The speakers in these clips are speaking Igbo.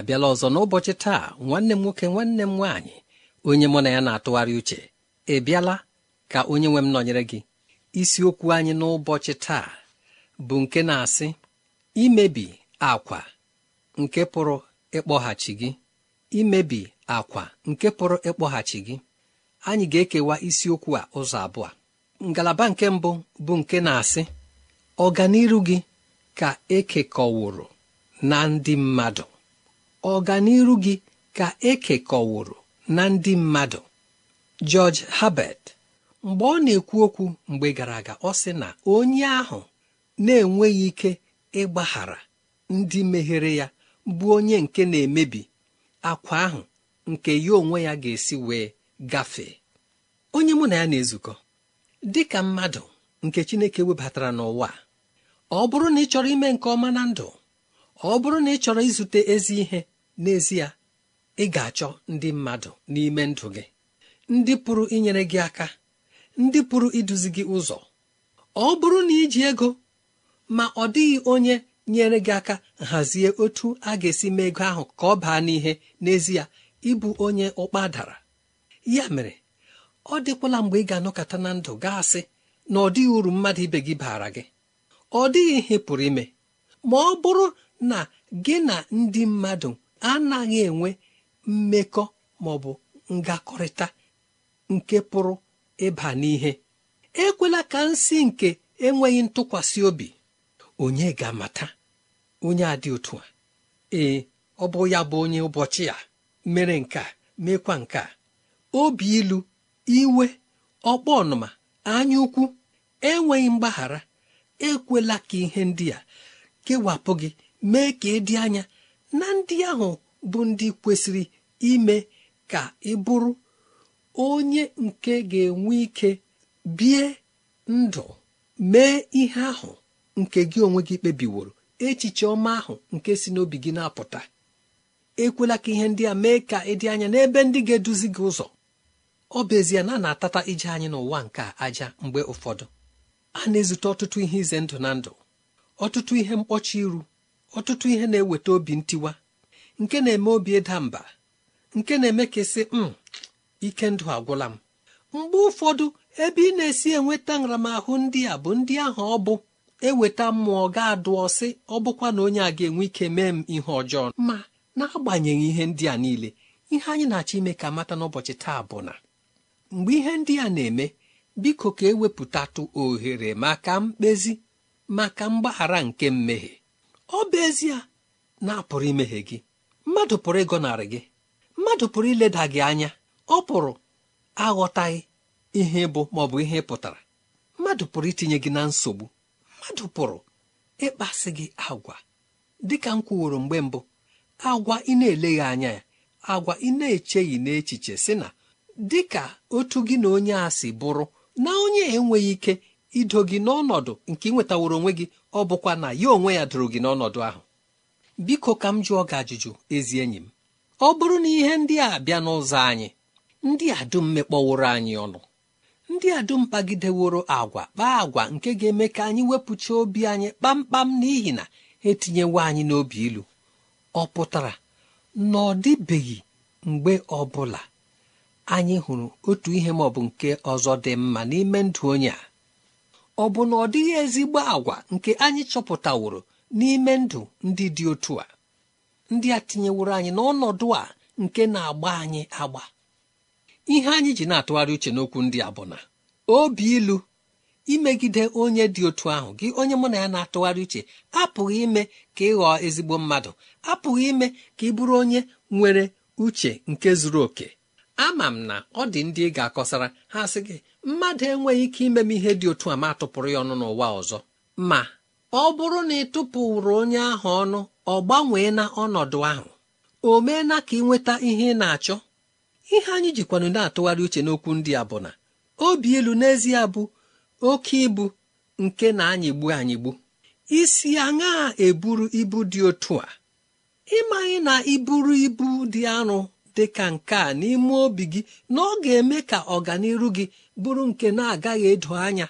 Abịala ọzọ n'ụbọchị taa nwanne m nwoke nwanne m nwaanyị onye mụ na ya na-atụgharị uche ị bịala ka onye nwe m nọnyere gị. Isiokwu anyị n'ụbọchị taa bụ nke na-asị imebi akwa nke pụrụ ịkpọghachi gị. Imebi akwa nke pụrụ ịkpọghachi gị. Anyị ga-ekewa isiokwu a ụzọ abụọ. Ngalaba nke mbụ bụ nke na-asị ọganiru gị ka ekekọwụrụ na ndị mmadụ. Ọganiru gị ka ekekọwụrụ na ndị mmadụ. George Herbert mgbe ọ na-ekwu okwu mgbe gara aga ọ sị na onye ahụ na-enweghị ike ịgbaghara ndị meghere ya bụ onye nke na-emebi akwa ahụ nke ya onwe ya ga-esi wee gafee. Onye mụ na ya na-ezukọ dị ka mmadụ nke Chineke webatara n'ụwa ọ bụrụ na ị chọrọ ime nke ọma na ndụ ọ bụrụ na ị chọrọ izute ezi ihe n'ezie ị ga-achọ ndị mmadụ n'ime ndụ gị ndị pụrụ inyere gị aka ndị pụrụ iduzi gị ụzọ. Ọ bụrụ na iji ego ma ọ dịghị onye nyere gị aka hazie otu a ga-esi mee ego ahụ ka ọ baa n'ihe n'ezie ịbụ onye ụkpa dara. Ya mere ọ dịkwala mgbe ị ga-anọkọta na ndụ gasị na ọ dịghị uru mmadụ ibe gị baara gị. Ọ dịghị ihe pụrụ ime. Ma ọ bụrụ na gị na ndị mmadụ anaghị enwe mmekọ ma ọ bụ ngakọrịta nke pụrụ ịba n'ihe. Ekwela ka nsị nke enweghị ntụkwasị obi onye ga-amata onye a dị otu a. Ee ọ bụ ya bụ onye ụbọchị a. Mere nke a mekwa nke a. Obi ilu iwe ọkpọ ọnụma anya ukwu enweghị mgbaghara. Ekwela ka ihe ndị a kewapụ gị mee ka ị dị anya na ndị ahụ bụ ndị kwesịrị ime ka ị bụrụ onye nke ga-enwe ike bie ndụ mee ihe ahụ nke gị onwe gị kpebiworo echiche ọma ahụ nke si n'obi gị na-apụta. Ekwela ka ihe ndị a mee ka ịdị anya n'ebe ndị ga-eduzi gị ụzọ. Ọ bụ ezie na a na-atata ije anyị n'ụwa nke aja mgbe ụfọdụ. A na-ezute ọtụtụ ihe ize ndụ na ndụ ọtụtụ ihe mkpọchi iru ọtụtụ ihe na-eweta obi ntiwa nke na-eme obi ịda mba nke na-eme ka ị m hmm, ike ndụ agwụla m. Mgbe ụfọdụ ebe ị na-esi enweta nramahụ ndị a bụ ndị ahụ ọ bụ eweta mmụọ ga-adụọ sị ọ bụkwa na onye a ga-enwe ike mee m ihe ọjọọ. Ma n'agbanyeghị ihe ndị a niile ihe anyị na-achọ ime ka mata n'ụbọchị taa bụ na mgbe ihe ndị a na-eme biko ka ewepụtatụ ohere maka mkpezi maka mgbaghara nke mmehie. Ọ bụ ezie na-apụrụ imehie gị mmadụ pụrụ ịgọnarị gị mmadụ pụrụ ileda gị anya ọ pụrụ aghọtaghị ihe bụ ma ọ bụ ihe pụtara mmadụ pụrụ itinye gị na nsogbu mmadụ pụrụ ịkpasị gị agwa dịka m kwuworo mgbe mbụ agwa ị na-eleghị anya ya agwa ị na-echeghị n'echiche sị na dịka otu gị na onye a si bụrụ na onye enweghị ike ido gị n'ọnọdụ nke ị nwetaworo onwe gị ọ bụkwa na ya onwe ya doro gị n'ọnọdụ ahụ. Biko ka m jụọ gị ajụjụ ezi enyi m. Ọ bụrụ na ihe ndị a bịa n'ụzọ anyị ndị a dum mekpọworo anyị ọnụ. Ndị a dum kpagideworo agwa kpaa agwa nke ga-eme ka anyị wepụcha obi anyị kpamkpam n'ihi na etinyewo anyị n'obi ilu. Ọ pụtara na ọ dịbeghị mgbe ọ bụla anyị hụrụ otu ihe ma ọ bụ nke ọzọ dị mma n'ime ndụ onye a. ọ bụ na ọ dịghị ezigbo agwa nke anyị chọpụtaworo n'ime ndụ ndị dị otu a? Ndị a tinyeworo anyị n'ọnọdụ a nke na-agba anyị agba. Ihe anyị ji na-atụgharị uche n'okwu ndị a bụ na obi ilu imegide onye dị otu ahụ gị onye mụ na ya na-atụgharị uche apụghị ime ka ị ghọọ ezigbo mmadụ apụghị ime ka ị bụrụ onye nwere uche nke zuru oke. Ama m na ọ dị ndị ị ga-akọsara ha sị gị mmadụ enweghị ike ime m ihe dị otu a ma tụpụrụ ya ọnụ n'ụwa ọzọ. Ma ọ bụrụ na ị tụpụrụ onye ahụ ọnụ ọ gbanwee na ọnọdụ ahụ. O meela ka ị nweta ihe ị na-achọ. Ihe anyị jikwanụ na-atụgharị uche n'okwu ndị a bụ na obi ilu n'ezie bụ oke ibu nke na-anyịgbu anyịgbu. Isi aṅa eburu ibu dị otu a? Ịmaghị na iburu ibu dị arụ dị ka nke a n'ime obi gị na ọ ga-eme ka ọganiru gị bụrụ nke na-agaghị edo anya.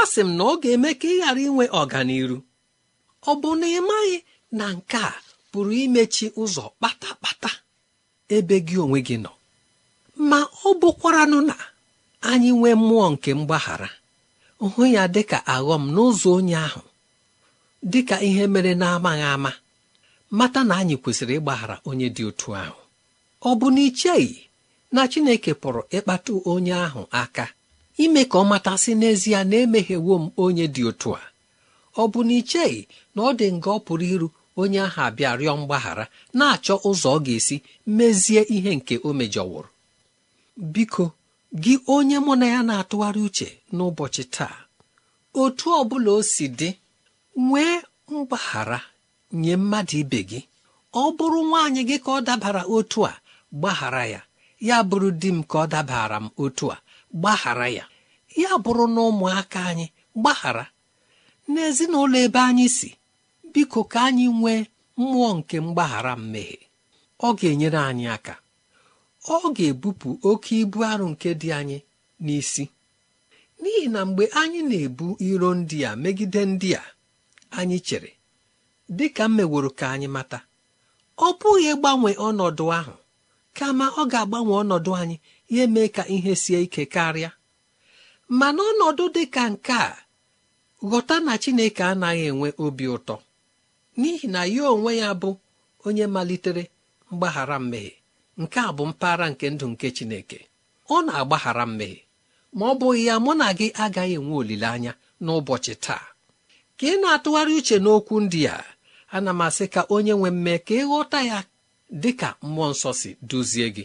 A sị m na ọ ga-eme ka ị ghara inwe ọganiru. Ọ bụ na ị maghị na nke a pụrụ imechi ụzọ kpatakpata ebe gị onwe gị nọ? Ma ọ bụkwaranụ na anyị nwee mmụọ nke mgbaghara hụ ya dịka aghọm n'ụzọ onye ahụ dịka ihe mere na-amaghị ama mata na anyị kwesịrị ịgbaghara onye dị otu ahụ. Ọ bụ na icheghị na Chineke pụrụ ịkpata onye ahụ aka ime ka ọ matasị n'ezie na emeghewo m onye dị otu a? Ọ bụ na icheghị na ọ dị nga ọ pụrụ iru onye ahụ abịa rịọ mgbaghara na-achọ ụzọ ọ ga-esi mezie ihe nke o mejọwụrụ? Biko gị onye mụ na ya na-atụgharị uche n'ụbọchị taa otu ọ bụla o si dị nwee mgbaghara nye mmadụ ibe gị. Ọ bụrụ nwaanyị gị ka ọ dabara otu a gbaghara ya. Ya bụrụ di m ka ọ dabara m otu a gbaghara ya. Ya bụrụ na ụmụaka anyị gbaghara. N'ezinụlọ ebe anyị si biko ka anyị nwee mmụọ nke mgbaghara mmehie. Ọ ga-enyere anyị aka. Ọ ga-ebupụ oke ibu arụ nke dị anyị n'isi. N'ihi na mgbe anyị na-ebu iro ndị a megide ndị a anyị chere dị ka m meworo ka anyị mata ọ bụghị ịgbanwe ọnọdụ ahụ. Kama ọ ga-agbanwe ọnọdụ anyị ya mee ka ihe sie ike karịa. Mana ọnọdụ dị ka nke a ghọta na Chineke anaghị enwe obi ụtọ n'ihi na ya onwe ya bụ onye malitere mgbaghara mmehie. Nke a bụ mpaghara nke ndụ nke Chineke. Ọ na-agbaghara mmehie ma ọ bụghị ya mụ na gị agaghị enwe olileanya n'ụbọchị taa. Ka ị na-atụgharị uche n'okwu ndị a ana m asị ka onye nwe mme ka ịghọta ya dị ka mmụọ nsọ si duzie gị.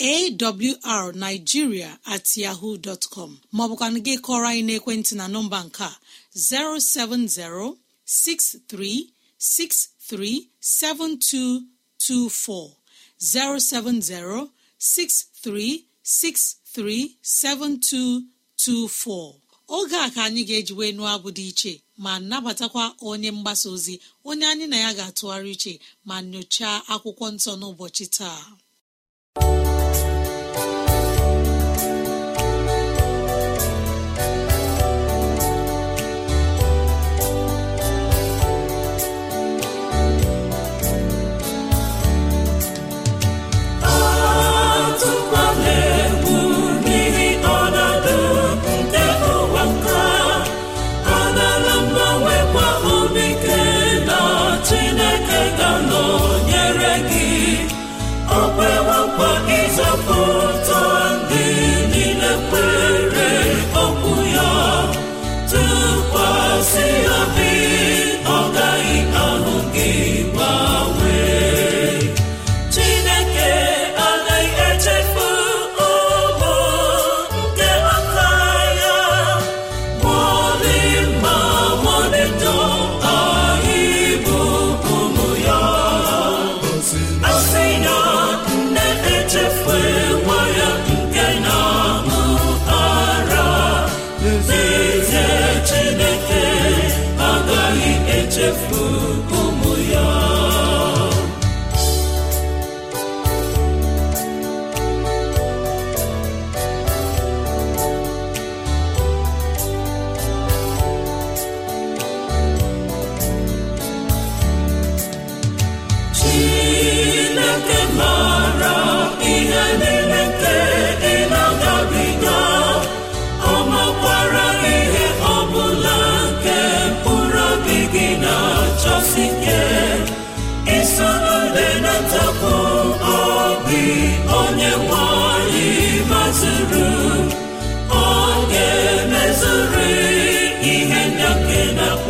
Awrnigeria at yahoo dọtcọm maọbụkwana gị kọrọ anyị n'ekwentị na nọmba nke a 070 63637224 070 63637224 oge a ka anyị ga-ejiwe nụọ abụ dị iche ma nabatakwa onye mgbasa ozi onye anyị na ya ga-atụgharị iche ma nyochaa akwụkwọ nsọ n'ụbọchị taa. na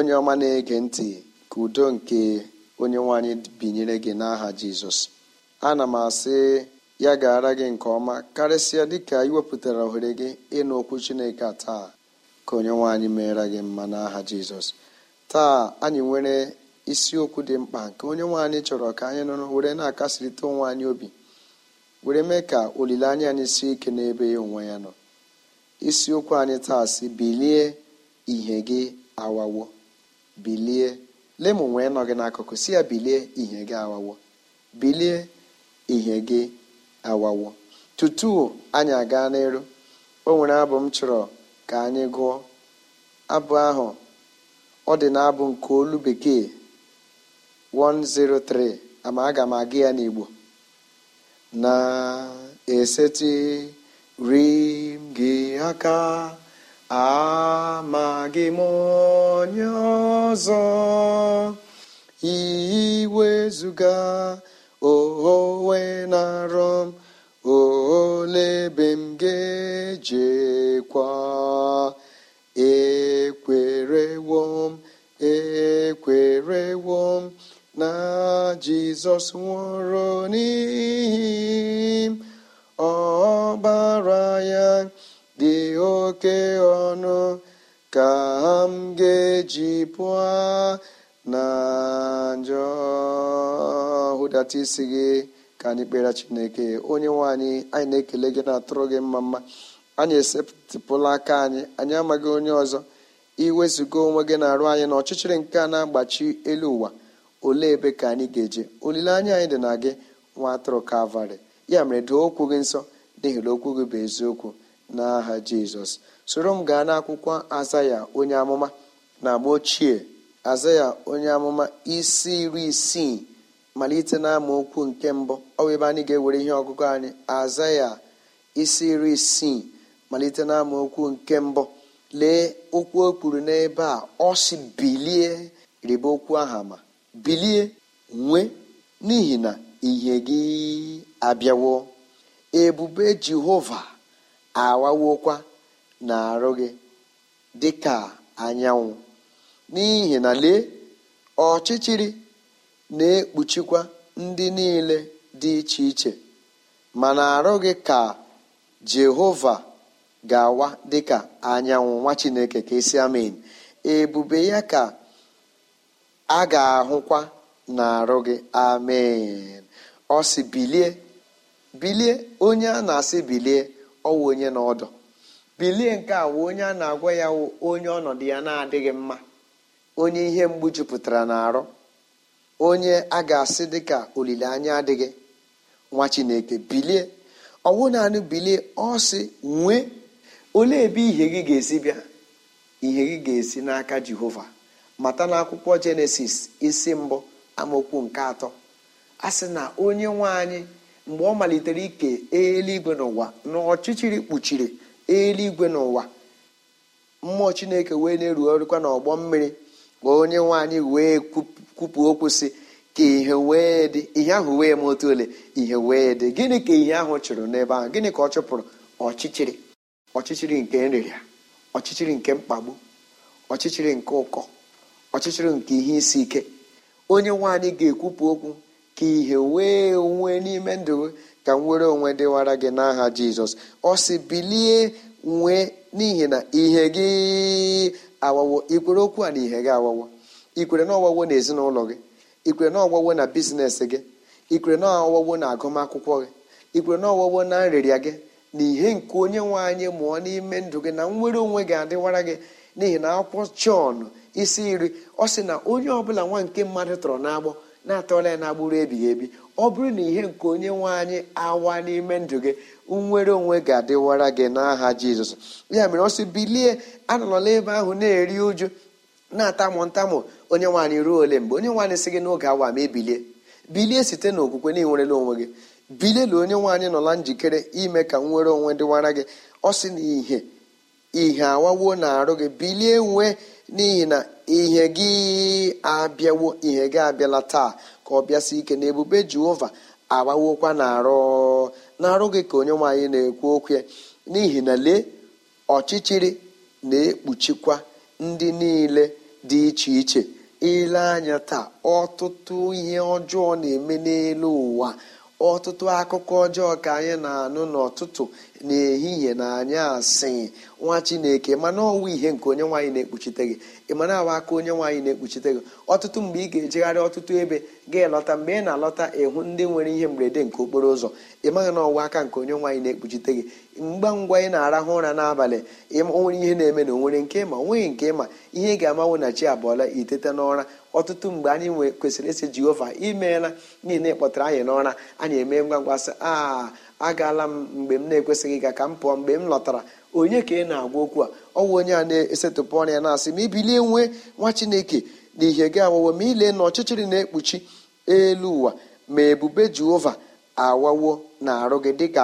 onye ọma na-ege ntị ka udo nke onye nwanyị binyere gị n'aha jizọs. Ana m asị ya gara gị nke ọma karịsịa dịka iwepụtara ohere gị ịnụ okwu chineke taa. Ka onye nwe anyị meere gị mma n'aha jizọs. Taa anyị nwere isiokwu dị mkpa nke onye nwe anyị chọrọ ka anyị nụrụ were na-akasịrịta onwe anyị obi were mee ka olileanya anyị sie ike n'ebe ya onwe ya nọ. Isiokwu anyị taa si bilie ihe gị awawo. Bilie lemụ nwee nọ gị n'akụkụ si ya bilie ihe gị awawo. Bilie ihe gị awawo. Tutu anyị aga n'elu o nwere abụ m chọrọ ka anyị gụọ. Abụ ahụ ọ dị n'abụ nke olu bekee 103 ama aga m aga ya n'igbo. Na-esetiri m gị aka amaghị m onye ọzọ. Iwezuga owe na-arọ m olebe m ga-ejekwa ekwerewo m ekwerewo na jizọs nwụrụ n'ihi ọbara ya dị oke ọnụ ka m ga-eji pụọ na njọ. Hụdata isi gị. Ka anyị kpere chineke onye nwe anyị anyị na-ekele gị na-atụrụ gị mma mma. Anyị esepụla aka anyị anyị amaghị onye ọzọ. Iwezuga onwe gị na-arụ anyị na ọchịchịrị nke a na-agbachi elu ụwa olee ebe ka anyị ga-eje? Olileanya anyị dị na gị nwa atụrụ kalvarị ya mere doo okwu gị nsọ n'ihi na okwu gị bụ eziokwu n'aha jizọs. Soro m gaa n'akwụkwọ azaya onye amụma na agba ochie azaya onye amụma isi iri isii. Malite na okwu nke mbụ. Ọ bụ ebe anyị ga-ewere ihe ọgụgụ anyị. Azaya isi iri isii malite na okwu nke mbụ. Lee okwu o kwuru n'ebe a. Ọ si bilie. Ribe okwu aha ma bilie nwee n'ihi na ihe gị abịawo. Ebube jehova awawokwa na arụ gị dịka anyanwụ. N'ihi na lee ọchịchịrị na-ekpuchikwa ndị niile dị iche iche mana arụ gị ka jehova ga-awa dịka anyanwụ nwa chineke ka esi amen. Ebube ya ka a ga-ahụkwa na-arụ gị. Amen. Ọ si bilie bilie onye a na-asị bilie ọwụ onye na ọdụ bilie nke a wụ onye a na-agwa ya onye ọnọdụ ya na-adịghị mma. Onye ihe mgbu jupụtara na-arụ onye a ga-asị dịka olileanya adịghị. Nwa chineke bilie. Ọwụ naanị bilie ọ sị nwee olee ebe ihe gị ga-esi bịa? Ihe gị ga-esi n'aka jehova. Mata n'akwụkwọ jenesis isi mbụ amaokwu nke atọ. A na onye nwe anyị mgbe ọ malitere ike eluigwe n'ụwa na ọchịchịrị kpuchiri eluigwe n'ụwa mmụọ chineke wee na-erugharịkwa n'ọgbọ mmiri ka onye nwe anyị wee kwupụ okwu si ka ihe wee dị. Ihe ahụ wee ma otu ole? Ihe wee dị. Gịnị ka ihe ahụ chụrụ n'ebe ahụ? Gịnị ka ọ chụpụrụ? Ọchịchịrị. Ọchịchịrị nke nrịrịa ọchịchịrị nke mkpagbu. Ọchịchịrị nke ụkọ. Ọchịchịrị nke ihe isi ike. Onye nwaanyị ga-ekwupụ okwu ka ihe wee nwee n'ime ndụ ka nwere onwe dịwara gị n'aha jizọs. Ọ sị bilie nwee n'ihi na ihe gị awawo. Ikwere okwu a na ihe gị awawo. Ikwere na ọwawo na ezinụlọ gị. Ikwere na ọwawo na biznes gị. Ikwere na ọwawo na agụmakwụkwọ gị. Ikwere na ọwawo na nrịrịa gị. Na ihe nke onye nwe anyị mụọ n'ime ndụ gị na nwere onwe gị adịwara gị. N'ihi na akwụkwọ jọn isi iri ọ sị na onye ọbụla nwa nke mmadụ tọrọ n'agbọ na-atọla ya n'agbụrụ ebighị ebi. Ọ bụrụ na ihe nke onye nwe anyị awa n'ime ndụ gị nwere onwe ga-adịwara gị n'aha jizọs. Ya mere ọ sị bilie anọla ebe ahụ na-eri uju na-atamụ ntamụ onye nwaanyị ruo ole mgbe? Onye nwaanyị sị gị n'oge awa ma ebilie. Bilie site n'okwukwe na ịnwerela onwe gị. Bilie na onye nwaanyị nọla njikere ime ka nwere onwe dịwara gị. Ọ sị na ihe ihe awawo na-arụ gị. Bilie nwee n'ihi na ihe gị abịawo ihe gị abịala taa ka ọ bịasị ike na ebube jehova agbawokwa na-arụ. Na-arụ gị ka onye nwaanyị na-ekwu okwu n'ihi na lee ọchịchịrị na-ekpuchikwa ndị niile dị iche iche. Ile anya taa ọtụtụ ihe ọjọọ na-eme n'elu ụwa ọtụtụ akụkọ ọjọọ ka anyị na-anụ n'ọtụtụ n'ehihie na anyị asị. Nwa chineke mana ọwụ ihe nke onye nwaanyị na-ekpuchite gị. Ị mana awa aka onye nwaanyị na-ekpuchite gị. Ọtụtụ mgbe ị ga-ejegharị ọtụtụ ebe ga-elọta mgbe ị na-alọta ịhụ ndị nwere ihe mberede nke okporo ụzọ. Ị maghị na ọwa aka nke onye nwaanyị na-ekpuchite gị. Ngwa ngwa ị na-arahụ ụra n'abalị o nwere ihe na-eme na o nwere nke ma o nweghị nke ma ihe ị ga-amanwụ na chi abụọla iteta n'ụra. Ọtụtụ mgbe anyị kwesịrị isi jehova imeela n'ihi na ịkpọtara anyị n'ụra anyị eme ngwa ngwa sị a agaala m mgbe m na-ekwesịghị ịga ka m pụọ. Mgbe m lọtara onye ka ị na-agwa okwu a? Ọ bụ onye a na-esetụpụ ọrụ ya na-asị ma ibilie nwee nwa chineke na ihe gị awawo ma ile na ọchịchịrị na-ekpuchi elu ụwa ma ebube jehova awawo na-arụ gị dịka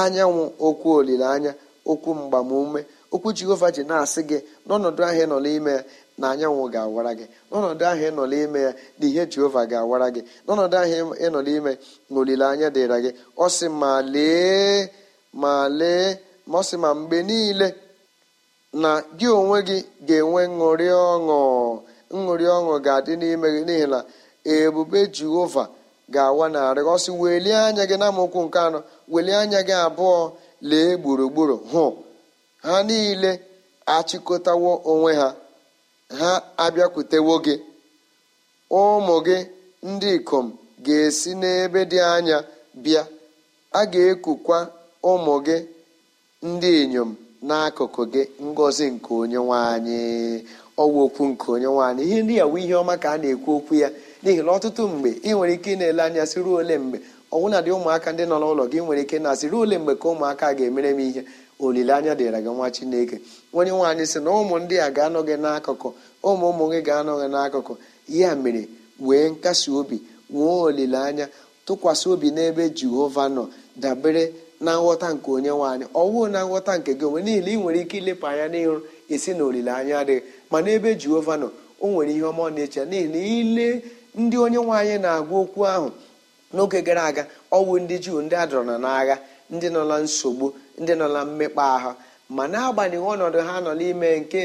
anyanwụ okwu olileanya okwu mgbamume okwu jehova ji na-asị gị n'ọnọdụ ahụ nọ n'ime ya na anyanwụ ga-awara gị. N'ọnọdụ ahụ ị n'ime ya na ihe jehova ga-awara gị. N'ọnọdụ ahụ ị nọ n'ime na olileanya dịra gị. Ọ sị ma lee ma lee ma ọ ma mgbe niile na gị onwe gị ga-enwe ṅụrị ọṅụ ṅụrị ọṅụ ga-adị n'ime gị n'ihi na ebube jehova ga-awa narị ọ sị welie anya gị na amaokwu nke anọ welie anya gị abụọ lee gburugburu. Hụ ha niile achịkọtawo onwe ha. Ha abịakwutewo gị ụmụ gị ndị ikom ga-esi n'ebe dị anya bịa. A ga-ekukwa ụmụ gị ndị inyom n'akụkụ gị ngọzi nke onye nwanyị ọwa okwu nke onye nwanyị ihe ndị a ihe ọma ka a na-ekwu okwu ya n'ihi na ọtụtụ mgbe ị nwere ike ị na-ele anya si ruo ole mgbe? Ọnwụna dị ụmụaka ndị nọ n'ụlọ gị nwere ike na-asị ruo ole mgbe ka ụmụaka ga-emere m ihe? Olileanya dịra gị nwa chineke. Onye nwaanyị sị na ụmụ ndị a ga-anọ gị n'akụkụ ụmụ ụmụ gị ga-anọ gị n'akụkụ ya mere wee nkasi obi nwee olileanya tụkwasị obi n'ebe jehova nọ dabere na nghọta nke onye nwaanyị ọwụ na nghọta nke gị onwe niile ị nwere ike ilepụ anya n'ihu esi na olileanya adịghị. Ma n'ebe jehova nọ o nwere ihe ọma ọ na-eche n'ihi na ile ndị onye nwaanyị na-agwa okwu ahụ n'oge gara aga ọwụ ndị juu ndị a dọrọ n'agha ndị nọ na nsogbu ndị nọ na mmekpa ahụ. Ma n'agbanyeghị ọnọdụ ha nọ n'ime nke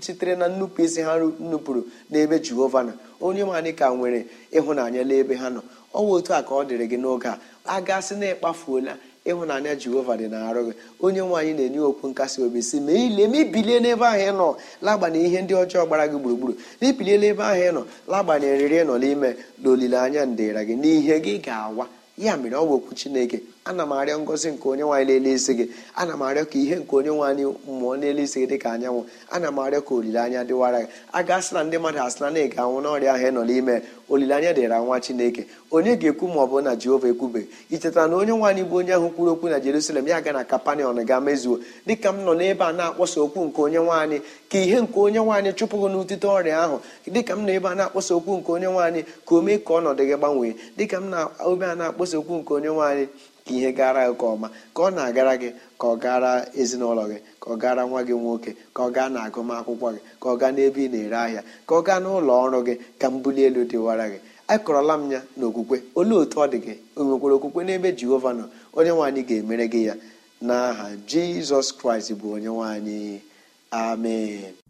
sitere na nnupụ isi ha nupụrụ n'ebe jehova nọ. Onye nwaanyị ka nwere ịhụnanya n'ebe ha nọ. Ọ bụ otu a ka ọ dịrị gị n'oge a. A gasị na ịkpafuola ịhụnanya jehova dị na-arụ gị. Onye nwaanyị na-enye okwu nkasi obi si ma ile ma ibilie n'ebe ahụ ị nọ lagbanyeghị ihe ndị ọjọọ gbara gị gburugburu. Na ibilie n'ebe ahụ ị nọ lagbanyeghị nrịrị ị nọ n'ime na olileanya ndịra gị. N'ihe gị ga-awa. Ya mere ọ bụ okwu chineke. Ana m arịọ ngọzi nke onye nwaanyị n'elu isi gị. Ana m arịọ ka ihe nke onye nwaanyị mmụọ n'elu isi gị dị ka anyanwụ. Ana m arịọ ka olileanya dịwara gị. A gasị na ndị mmadụ asị na na ị ga-anwụ n'ọrịa ahụ ị nọ n'ime. Olileanya dịra nwa chineke. Onye ga-ekwu ma ọ bụ na jehova ekwubeghị ichetara na onye nwaanyị bụ onye ahụ kwuru okwu na jerusalem ya ga na kapanion ga mezuo. Dịka m nọ n'ebe a na-akpọsa okwu nke onye nwaanyị ka ihe nke onye nwaanyị chụpụghị n'utite ọrịa ahụ dịka m nọ ebe a na-akpọsa okwu nke onye nwaanyị ka o mee ka ọnọdụ gị gbanwee. Dịka m na-ebe a na-akpọsa okwu nke onye nwaanyị ka ihe gara nke ọma ka ọ na-agara gị ka ọ gara ezinụlọ gị ka ọ gara nwa gị nwoke ka ọ gaa na agụmakwụkwọ gị ka ọ gaa n'ebe ị na-ere ahịa ka ọ gaa n'ụlọ ọrụ gị ka mbuli elu dịwara gị. Akọrọla m ya n'okwukwe. Olee otu ọ dị gị? O okwukwe n'ebe jehova nọ? Onye nwaanyị ga-emere gị ya. N'aha jizọs kraịst bụ onye nwaanyị amen.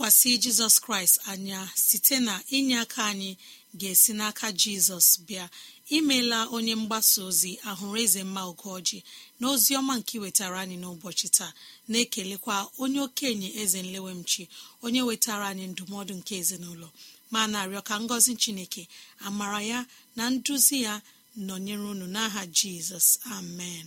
Lekwasị jizọs kraịst anya site na inye aka anyị ga-esi n'aka jizọs bịa. Imeela onye mgbasa ozi ahụrụ eze mma ugoji na ozi ọma nke iwetara anyị n'ụbọchị taa. Na-ekelekwa onye okenye eze nlewemchi onye wetara anyị ndụmọdụ nke ezinụlọ. Ma na-arịọ ka ngọzi chineke amara ya na nduzi ya nọnyere unu n'aha jizọs. Amen.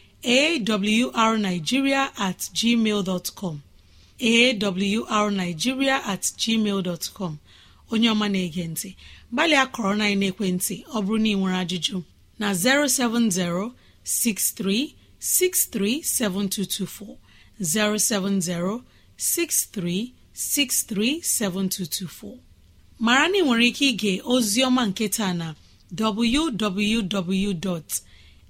awrnigeria at gmail dọtcọm awrnigeria at gmail dọtcọm onye ọma na-ege ntị. Gbalịa kọrọ na ekwentị ọ bụrụ na ị nwere ajụjụ na 070 6363 7224 070 6363 7224 mara na ị nwere ike ige ozi ọma nke na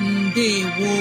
ndewo.